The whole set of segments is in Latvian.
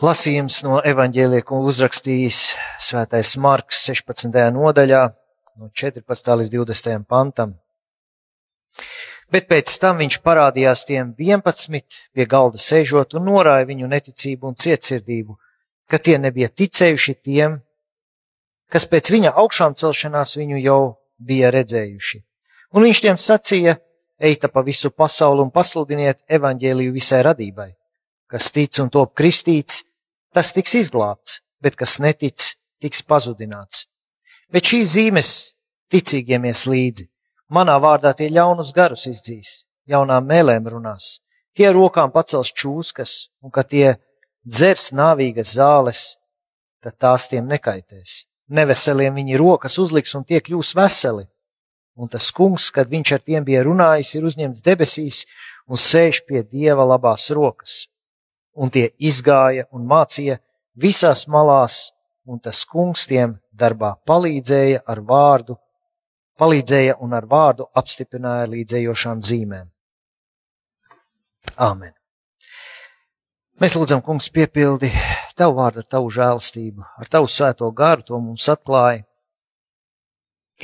Lasījums no evaņģēlija, ko uzrakstījis svētais Marks 16. nodaļā, no 14. līdz 20. pantam. Bet pēc tam viņš parādījās tiem 11 pie galda sēžot un norāja viņu neticību un cietsirdību, ka tie nebija ticējuši tiem, kas pēc viņa augšām celšanās viņu jau bija redzējuši. Un viņš tiem sacīja, eita pa visu pasauli un pasludiniet evaņģēliju visai radībai. Kas tic un top kristīts, tas tiks izglābts, bet kas netic, tiks pazudināts. Bet šīs zīmes ticīgiem ies līdzi. Manā vārdā tie ļaunus garus izdzīs, jaunām mēlēm runās, tie rokām pacels čūskas, un kad tie dzers nāvīgas zāles, tad tās tiem nekaitēs. Neveseliem viņi rokas uzliks un tie kļūs veseli. Un tas kungs, kad viņš ar tiem bija runājis, ir uzņemts debesīs un sēž pie dieva labās rokas un tie izgāja un mācīja visās malās, un tas kungs tiem darbā palīdzēja ar vārdu, palīdzēja un ar vārdu apstiprināja līdzējošām zīmēm. Āmen. Mēs lūdzam, kungs, piepildi tavu vārdu ar tavu žēlstību, ar tavu svēto garu, to mums atklāja.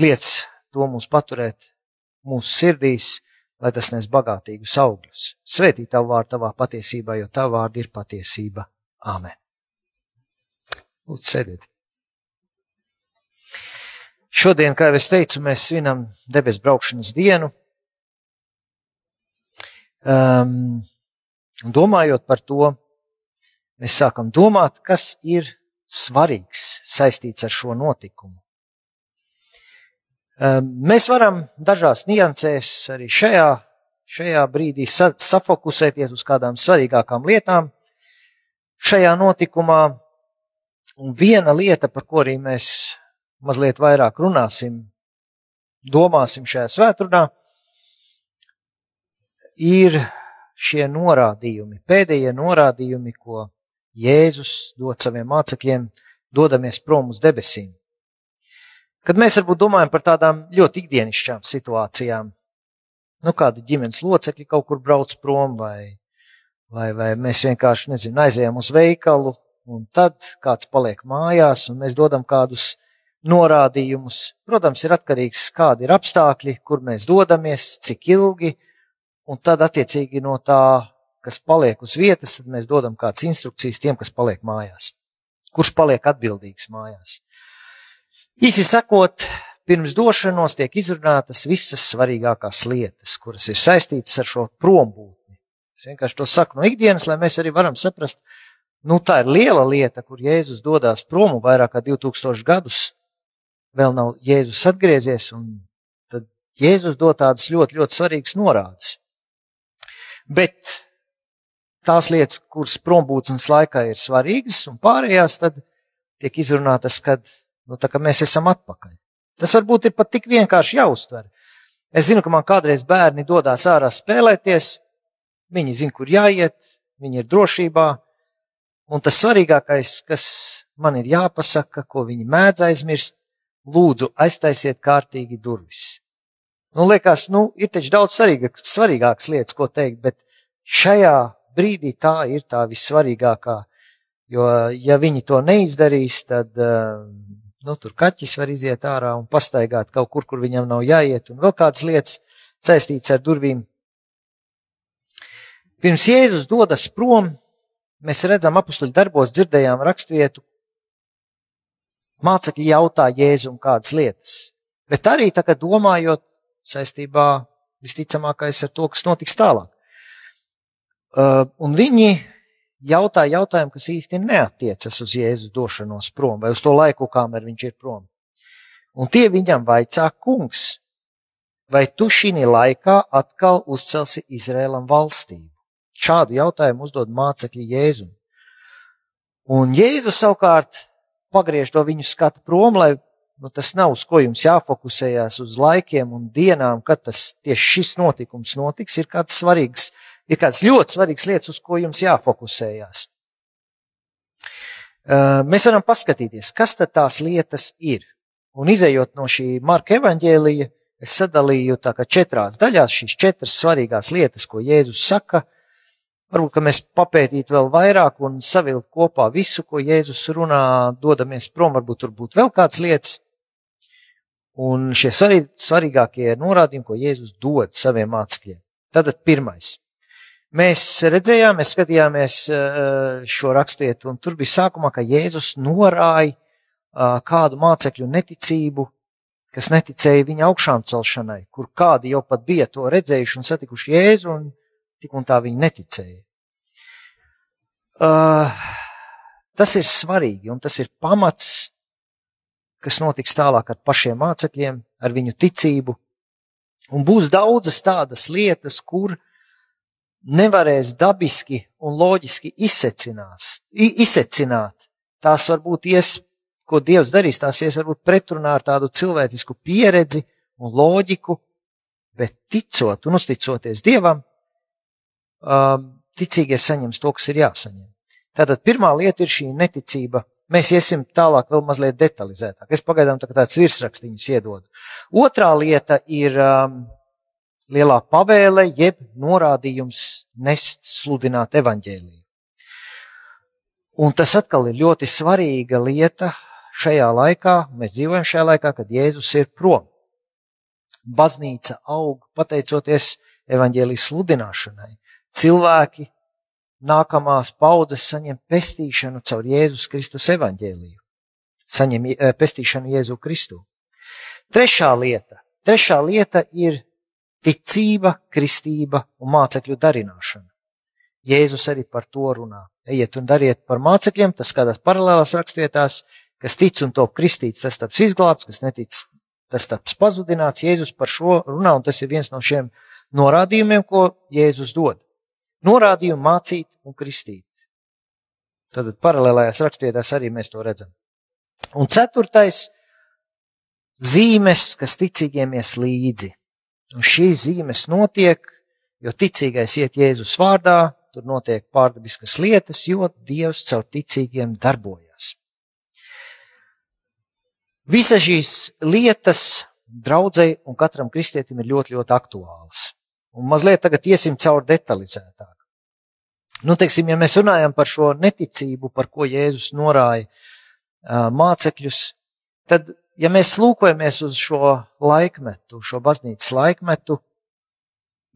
Liec to mums paturēt mūsu sirdīs, lai tas nes bagātīgus augļus. Svētī tavu vārdu tavā patiesībā, jo tava vārda ir patiesība. Āmen. Lūdzu, sēdiet. Šodien, kā jau es teicu, mēs svinam debesu braukšanas dienu. Um, domājot par to, mēs sākam domāt, kas ir svarīgs saistīts ar šo notikumu. Ehm, mēs varam dažās niansēs arī šajā, šajā brīdī sa safokusēties uz kādām svarīgākām lietām šajā notikumā. Un viena lieta, par ko arī mēs mazliet vairāk runāsim, domāsim šajā svētdienā, ir šie norādījumi, pēdējie norādījumi, ko Jēzus dod saviem mācekļiem, dodamies prom uz debesīm. Kad mēs varbūt domājam par tādām ļoti ikdienišķām situācijām, nu, kādi ģimenes locekļi kaut kur brauc prom, vai, vai, vai mēs vienkārši, nezinu, aizējām uz veikalu, un tad kāds paliek mājās, un mēs dodam kādus norādījumus. Protams, ir atkarīgs, kādi ir apstākļi, kur mēs dodamies, cik ilgi, un tad attiecīgi no tā, kas paliek uz vietas, tad mēs dodam kādas instrukcijas tiem, kas paliek mājās. Kurš paliek atbildīgs mājās? Īsi sakot, pirms došanos tiek izrunātas visas svarīgākās lietas, kuras ir saistītas ar šo prombūtni. Es vienkārši to saku no ikdienas, lai mēs arī varam saprast, nu tā ir liela lieta, kur Jēzus dodas prom vairāk kā 2000 gadus. Vēl nav Jēzus atgriezies, un tad Jēzus dod tādas ļoti, ļoti svarīgas norādes. Bet tās lietas, kuras prombūtnes laikā ir svarīgas, un pārējās tad tiek izrunātas, kad Nu, tā kā mēs esam atpakaļ. Tas varbūt ir pat tik vienkārši jāuztver. Es zinu, ka man kādreiz bērni dodas ārā spēlēties, viņi zina, kur jāiet, viņi ir drošībā, un tas svarīgākais, kas man ir jāpasaka, ko viņi mēdz aizmirst, lūdzu, aiztaisiet kārtīgi durvis. Nu, liekas, nu, ir taču daudz svarīgākas, svarīgākas lietas, ko teikt, bet šajā brīdī tā ir tā vissvarīgākā, jo, ja viņi to neizdarīs, tad uh, nu, tur kaķis var iziet ārā un pastaigāt kaut kur, kur viņam nav jāiet, un vēl kādas lietas saistītas ar durvīm. Pirms Jēzus dodas prom, mēs redzam apstuļu darbos, dzirdējām rakstvietu. Mācekļi jautā Jēzum kādas lietas, bet arī tagad domājot saistībā visticamākais ar to, kas notiks tālāk. Uh, un viņi jautāja jautājumu, kas īsti neatiecas uz Jēzus došanos prom vai uz to laiku, kamēr viņš ir prom. Un tie viņam vaicā, kungs, vai tu šī laikā atkal uzcelsi Izrēlam valstību? Šādu jautājumu uzdod mācekļi Jēzum. Un Jēzus savukārt pagriež to viņu skatu prom, lai nu, tas nav uz ko jums jāfokusējās uz laikiem un dienām, kad tas tieši šis notikums notiks, ir kāds svarīgs ir kāds ļoti svarīgs lietas, uz ko jums jāfokusējās. Mēs varam paskatīties, kas tad tās lietas ir. Un izējot no šī Marka evaņģēlija, es sadalīju tā kā četrās daļās šīs četras svarīgās lietas, ko Jēzus saka, Varbūt, ka mēs papētītu vēl vairāk un savilkt kopā visu, ko Jēzus runā, dodamies prom, varbūt tur būtu vēl kādas lietas. Un šie svarīgākie norādījumi, ko Jēzus dod saviem mācekļiem. Tātad pirmais. Mēs redzējām, mēs skatījāmies eh, šo rakstietu, un tur bija sākumā, ka Jēzus norāja eh, kādu mācekļu neticību, kas neticēja viņa augšām celšanai, kur kādi jau pat bija to redzējuši un satikuši Jēzu, un tik un tā viņi neticēja. Uh, tas ir svarīgi un tas ir pamats, kas notiks tālāk ar pašiem mācekļiem, ar viņu ticību. Un būs daudzas tādas lietas, kur nevarēs dabiski un loģiski izsecināt. Tās varbūt ies, ko Dievs darīs, tās ies varbūt pretrunā ar tādu cilvēcisku pieredzi un loģiku, bet ticot un uzticoties Dievam, um, ticīgie saņems to, kas ir jāsaņem. Tātad pirmā lieta ir šī neticība. Mēs iesim tālāk, vēl mazliet detalizētāk. Es pagaidām tā tāds virsrakstīņus iedodu. Otrā lieta ir um, lielā pavēle, jeb norādījums nest sludināt evaņģēliju. Un tas atkal ir ļoti svarīga lieta šajā laikā. Mēs dzīvojam šajā laikā, kad Jēzus ir prom. Baznīca aug pateicoties evaņģēlijas sludināšanai cilvēki, nākamās paudzes saņem pestīšanu caur Jēzus Kristus evaņģēliju, saņem eh, pestīšanu Jēzu Kristu. Trešā lieta, trešā lieta ir ticība, kristība un mācekļu darināšana. Jēzus arī par to runā. Ejiet un dariet par mācekļiem, tas kādās paralēlās rakstietās, kas tic un top kristīts, tas taps izglābts, kas netic, tas taps pazudināts. Jēzus par šo runā, un tas ir viens no šiem norādījumiem, ko Jēzus dod norādījumu mācīt un kristīt. Tad paralēlējās rakstietās arī mēs to redzam. Un ceturtais - zīmes, kas ticīgiem ies līdzi. Un šīs zīmes notiek, jo ticīgais iet Jēzus vārdā, tur notiek pārdabiskas lietas, jo Dievs caur ticīgiem darbojas. Visas šīs lietas draudzēji un katram kristietim ir ļoti, ļoti aktuālas. Un mazliet tagad iesim cauri detalizētāk. Nu, teiksim, ja mēs runājam par šo neticību, par ko Jēzus norāja mācekļus, tad, ja mēs lūkojamies uz šo laikmetu, šo baznīcas laikmetu,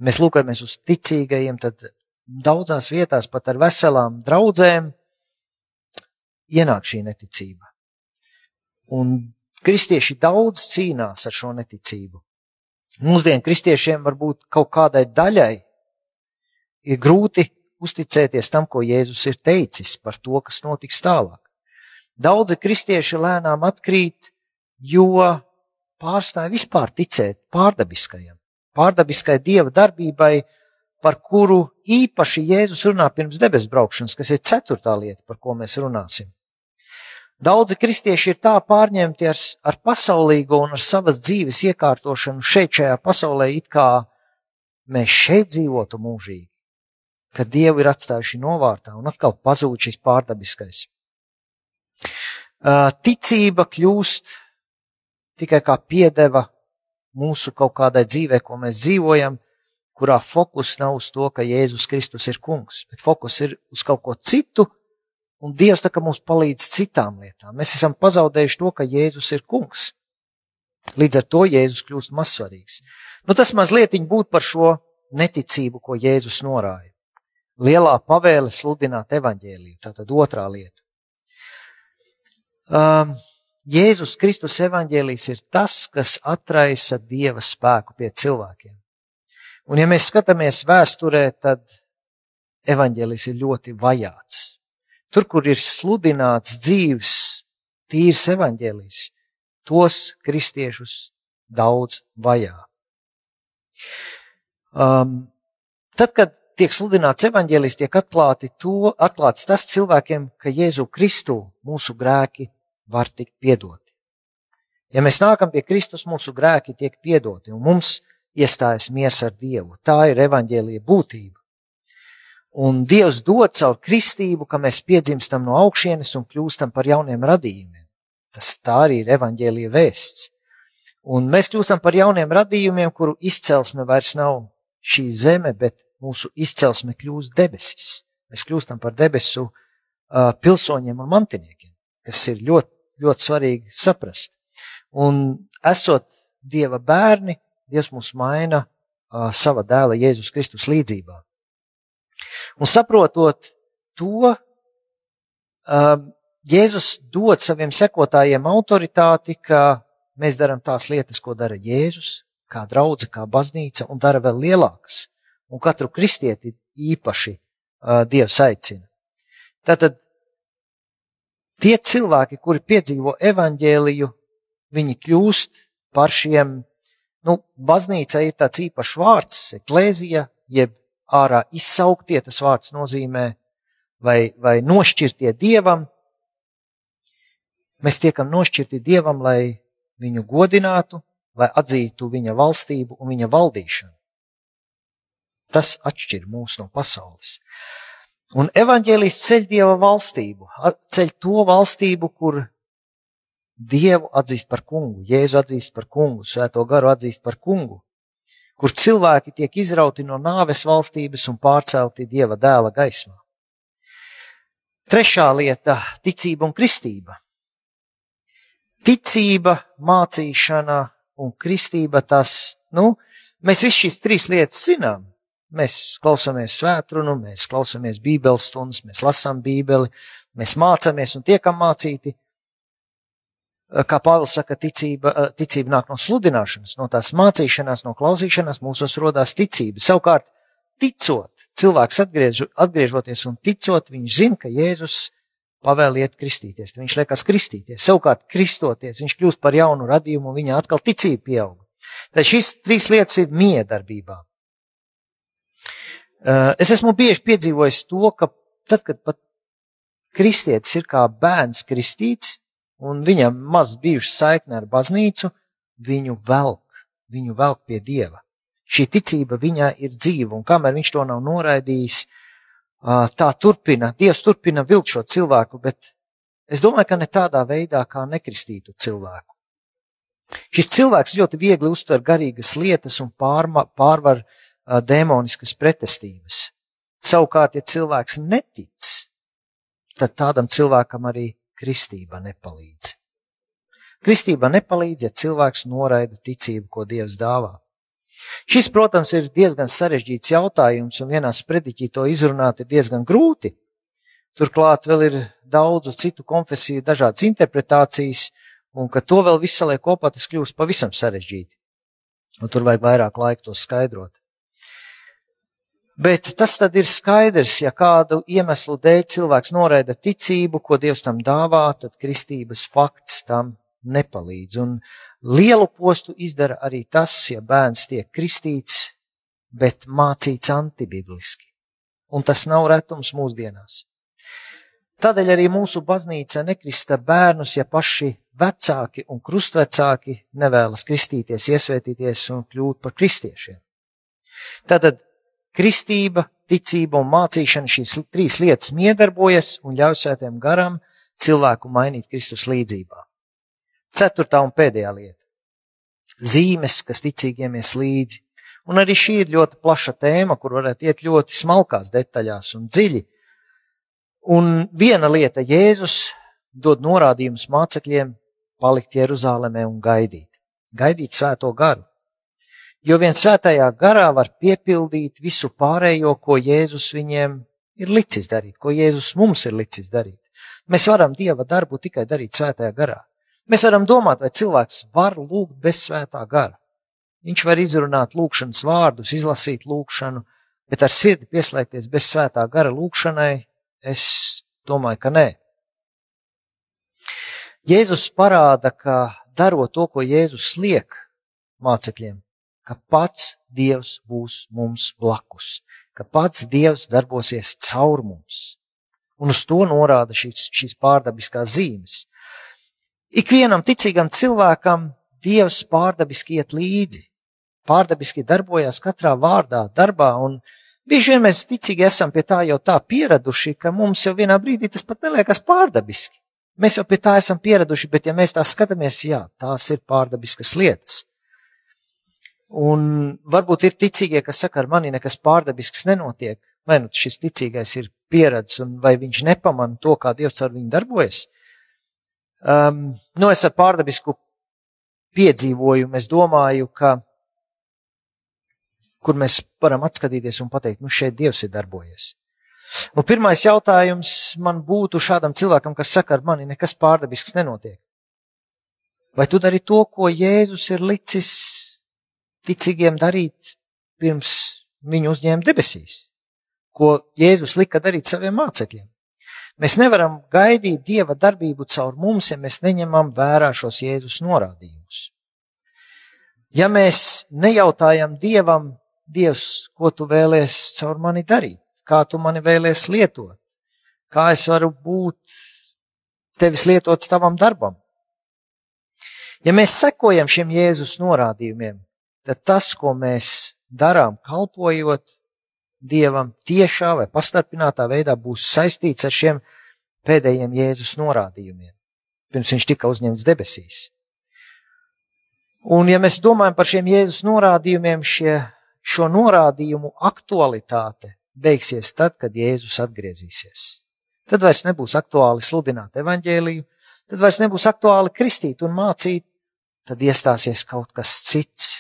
mēs lūkojamies uz ticīgajiem, tad daudzās vietās pat ar veselām draudzēm ienāk šī neticība. Un kristieši daudz cīnās ar šo neticību. Mūsdienu kristiešiem varbūt kaut kādai daļai ir grūti uzticēties tam, ko Jēzus ir teicis par to, kas notiks tālāk. Daudzi kristieši lēnām atkrīt, jo pārstāja vispār ticēt pārdabiskajam, pārdabiskai dieva darbībai, par kuru īpaši Jēzus runā pirms debes braukšanas, kas ir ceturtā lieta, par ko mēs runāsim. Daudzi kristieši ir tā pārņemti ar, ar pasaulīgo un ar savas dzīves iekārtošanu šeit, šajā pasaulē, it kā mēs šeit dzīvotu mūžīgi, ka Dievu ir atstājuši novārtā un atkal pazūd šis pārdabiskais. Ticība kļūst tikai kā piedeva mūsu kaut kādai dzīvē, ko mēs dzīvojam, kurā fokus nav uz to, ka Jēzus Kristus ir kungs, bet fokus ir uz kaut ko citu, Un Dievs tā kā mums palīdz citām lietām. Mēs esam pazaudējuši to, ka Jēzus ir kungs. Līdz ar to Jēzus kļūst mazsvarīgs. Nu, tas mazliet būtu par šo neticību, ko Jēzus norāja. Lielā pavēle sludināt evaņģēliju, tā tad otrā lieta. Um, Jēzus Kristus evaņģēlijs ir tas, kas atraisa Dieva spēku pie cilvēkiem. Un ja mēs skatāmies vēsturē, tad evaņģēlijs ir ļoti vajāts. Tur, kur ir sludināts dzīves, tīrs evaņģēlijs, tos kristiešus daudz vajā. Um, tad, kad tiek sludināts evaņģēlijs, tiek atklāti to, atklāts tas cilvēkiem, ka Jēzu Kristu mūsu grēki var tikt piedoti. Ja mēs nākam pie Kristus, mūsu grēki tiek piedoti un mums iestājas miesa ar Dievu. Tā ir evaņģēlīja būtība. Un Dievs dod caur kristību, ka mēs piedzimstam no augšienes un kļūstam par jauniem radījumiem. Tas tā arī ir evaņģēlīja vēsts. Un mēs kļūstam par jauniem radījumiem, kuru izcelsme vairs nav šī zeme, bet mūsu izcelsme kļūst debesis. Mēs kļūstam par debesu uh, pilsoņiem un mantiniekiem, kas ir ļoti, ļoti svarīgi saprast. Un esot Dieva bērni, Dievs mūs maina uh, sava dēla Jēzus Kristus līdzībā. Un saprotot to, uh, Jēzus dod saviem sekotājiem autoritāti, ka mēs darām tās lietas, ko dara Jēzus, kā draudze, kā baznīca, un dara vēl lielākas. Un katru kristieti īpaši uh, Dievs aicina. Tātad tie cilvēki, kuri piedzīvo evaņģēliju, viņi kļūst par šiem, nu, baznīca ir tāds īpašs vārds, eklēzija, jeb ārā izsauktie, tas vārds nozīmē, vai, vai nošķirtie dievam. Mēs tiekam nošķirti dievam, lai viņu godinātu, lai atzītu viņa valstību un viņa valdīšanu. Tas atšķir mūs no pasaules. Un evaņģēlijs ceļ dieva valstību, ceļ to valstību, kur dievu atzīst par kungu, jēzu atzīst par kungu, svēto garu atzīst par kungu, kur cilvēki tiek izrauti no nāves valstības un pārcelti dieva dēla gaismā. Trešā lieta - ticība un kristība. Ticība, mācīšana un kristība tas, nu, mēs visi šīs trīs lietas zinām. Mēs klausāmies svētrunu, mēs klausāmies bībeles stundas, mēs lasām bībeli, mēs mācāmies un tiekam mācīti. Kā Pāvils saka, ticība, ticība nāk no sludināšanas, no tās mācīšanās, no klausīšanās mūsos rodās ticība. Savukārt, ticot, cilvēks atgriež, atgriežoties un ticot, viņš zina, ka Jēzus pavēliet kristīties. Viņš liekas kristīties. Savukārt, kristoties, viņš kļūst par jaunu radījumu un viņa atkal ticība pieaug. Tad šīs trīs lietas ir miedarbībā. Eh, es esmu bieži piedzīvojis to, ka tad, kad pat kristietis ir kā bērns kristīts, un viņam maz bijuši saikne ar baznīcu, viņu velk, viņu velk pie Dieva. Šī ticība viņā ir dzīva, un kamēr viņš to nav noraidījis, uh, tā turpina, Dievs turpina vilkt šo cilvēku, bet es domāju, ka ne tādā veidā, kā nekristītu cilvēku. Šis cilvēks ļoti viegli uztver garīgas lietas un pārma, pārvar uh, demoniskas pretestības. Savukārt, ja cilvēks netic, tad tādam cilvēkam arī kristība nepalīdz. Kristība nepalīdz, ja cilvēks noraida ticību, ko Dievs dāvā. Šis, protams, ir diezgan sarežģīts jautājums, un vienā sprediķī to izrunāt ir diezgan grūti. Turklāt vēl ir daudzu citu konfesiju dažādas interpretācijas, un ka to vēl visu saliek kopā, tas kļūst pavisam sarežģīti. Un tur vajag vairāk laika to skaidrot. Bet tas tad ir skaidrs, ja kādu iemeslu dēļ cilvēks noraida ticību, ko Dievs tam dāvā, tad kristības fakts tam nepalīdz. Un lielu postu izdara arī tas, ja bērns tiek kristīts, bet mācīts antibibliski. Un tas nav retums mūsdienās. Tādēļ arī mūsu baznīca nekrista bērnus, ja paši vecāki un krustvecāki nevēlas kristīties, iesvētīties un kļūt par kristiešiem. Tātad kristība, ticība un mācīšana šīs trīs lietas miedarbojas un ļauj svētiem garam cilvēku mainīt Kristus līdzībā. Ceturtā un pēdējā lieta - zīmes, kas ticīgiem ies līdzi. Un arī šī ir ļoti plaša tēma, kur varētu iet ļoti smalkās detaļās un dziļi. Un viena lieta - Jēzus dod norādījumus mācekļiem palikt Jeruzālēmē un gaidīt. Gaidīt svēto garu. Jo vien svētajā garā var piepildīt visu pārējo, ko Jēzus viņiem ir licis darīt, ko Jēzus mums ir licis darīt. Mēs varam Dieva darbu tikai darīt svētajā garā. Mēs varam domāt, vai cilvēks var lūgt bez svētā gara. Viņš var izrunāt lūgšanas vārdus, izlasīt lūgšanu, bet ar sirdi pieslēgties bez svētā gara lūgšanai, es domāju, ka nē. Jēzus parāda, ka darot to, ko Jēzus liek mācekļiem, ka pats Dievs būs mums blakus, ka pats Dievs darbosies caur mums. Un uz to norāda šīs, šīs pārdabiskās zīmes. Ikvienam ticīgam cilvēkam Dievs pārdabiski iet līdzi, pārdabiski darbojas katrā vārdā, darbā, un bieži vien mēs ticīgi esam pie tā jau tā pieraduši, ka mums jau vienā brīdī tas pat neliekas pārdabiski. Mēs jau pie tā esam pieraduši, bet ja mēs tā skatāmies, jā, tās ir pārdabiskas lietas. Un varbūt ir ticīgie, kas saka, ar mani nekas pārdabisks nenotiek. Vai nu šis ticīgais ir pieredzis, un vai viņš nepamana to, kā Dievs ar viņu darbojas. Um, nu, es ar pārdabisku piedzīvojumu, domāju, ka kur mēs varam atskatīties un pateikt, nu šeit Dievs ir darbojies. Un pirmais jautājums man būtu šādam cilvēkam, kas saka, ar mani nekas pārdabisks nenotiek. Vai tu dari to, ko Jēzus ir licis ticīgiem darīt pirms viņu uzņēma debesīs? Ko Jēzus lika darīt saviem mācekļiem? Mēs nevaram gaidīt Dieva darbību caur mums, ja mēs neņemam vērā šos Jēzus norādījumus. Ja mēs nejautājam Dievam, Dievs, ko tu vēlies caur mani darīt? kā tu mani vēlies lietot, kā es varu būt tevis lietots tavam darbam. Ja mēs sekojam šiem Jēzus norādījumiem, tad tas, ko mēs darām, kalpojot Dievam tiešā vai pastarpinātā veidā, būs saistīts ar šiem pēdējiem Jēzus norādījumiem, pirms viņš tika uzņemts debesīs. Un, ja mēs domājam par šiem Jēzus norādījumiem, šie, šo norādījumu aktualitāte beigsies tad, kad Jēzus atgriezīsies. Tad vairs nebūs aktuāli sludināt evaņģēliju, tad vairs nebūs aktuāli kristīt un mācīt, tad iestāsies kaut kas cits.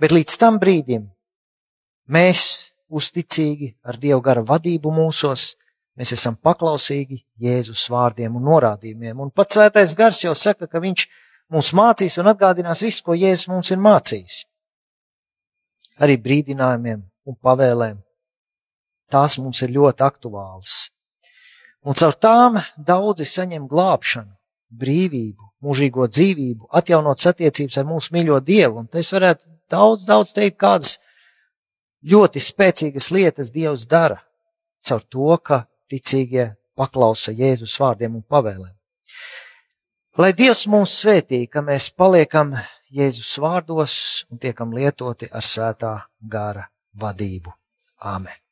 Bet līdz tam brīdim mēs uzticīgi ar Dievu gara vadību mūsos, mēs esam paklausīgi Jēzus vārdiem un norādījumiem. Un pats svētais gars jau saka, ka viņš mums mācīs un atgādinās visu, ko Jēzus mums ir mācījis. Arī brīdinājumiem un pavēlēm tās mums ir ļoti aktuāls. Un caur tām daudzi saņem glābšanu, brīvību, mūžīgo dzīvību, atjaunot attiecības ar mūsu mīļo Dievu. Un es varētu daudz, daudz teikt, kādas ļoti spēcīgas lietas Dievs dara caur to, ka ticīgie paklausa Jēzus vārdiem un pavēlēm. Lai Dievs mūs svētī, ka mēs paliekam Jēzus vārdos un tiekam lietoti ar svētā gara vadību. Āmen!